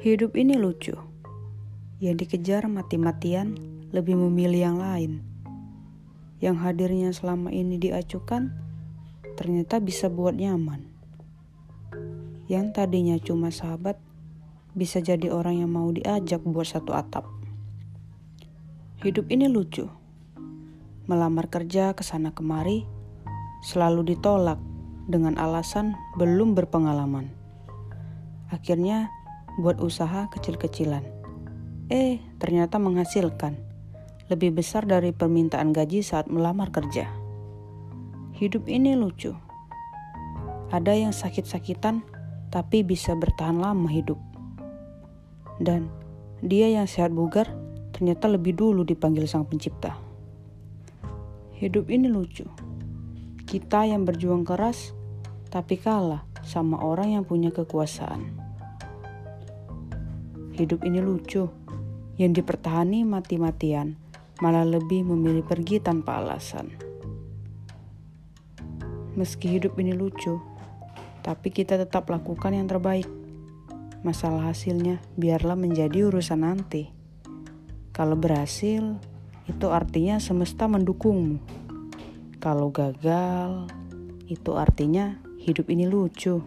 Hidup ini lucu. Yang dikejar mati-matian lebih memilih yang lain. Yang hadirnya selama ini diacukan ternyata bisa buat nyaman. Yang tadinya cuma sahabat bisa jadi orang yang mau diajak buat satu atap. Hidup ini lucu. Melamar kerja ke sana kemari selalu ditolak dengan alasan belum berpengalaman. Akhirnya buat usaha kecil-kecilan. Eh, ternyata menghasilkan. Lebih besar dari permintaan gaji saat melamar kerja. Hidup ini lucu. Ada yang sakit-sakitan tapi bisa bertahan lama hidup. Dan dia yang sehat bugar ternyata lebih dulu dipanggil sang pencipta. Hidup ini lucu. Kita yang berjuang keras tapi kalah sama orang yang punya kekuasaan. Hidup ini lucu, yang dipertahani mati-matian, malah lebih memilih pergi tanpa alasan. Meski hidup ini lucu, tapi kita tetap lakukan yang terbaik. Masalah hasilnya biarlah menjadi urusan nanti. Kalau berhasil, itu artinya semesta mendukungmu. Kalau gagal, itu artinya hidup ini lucu.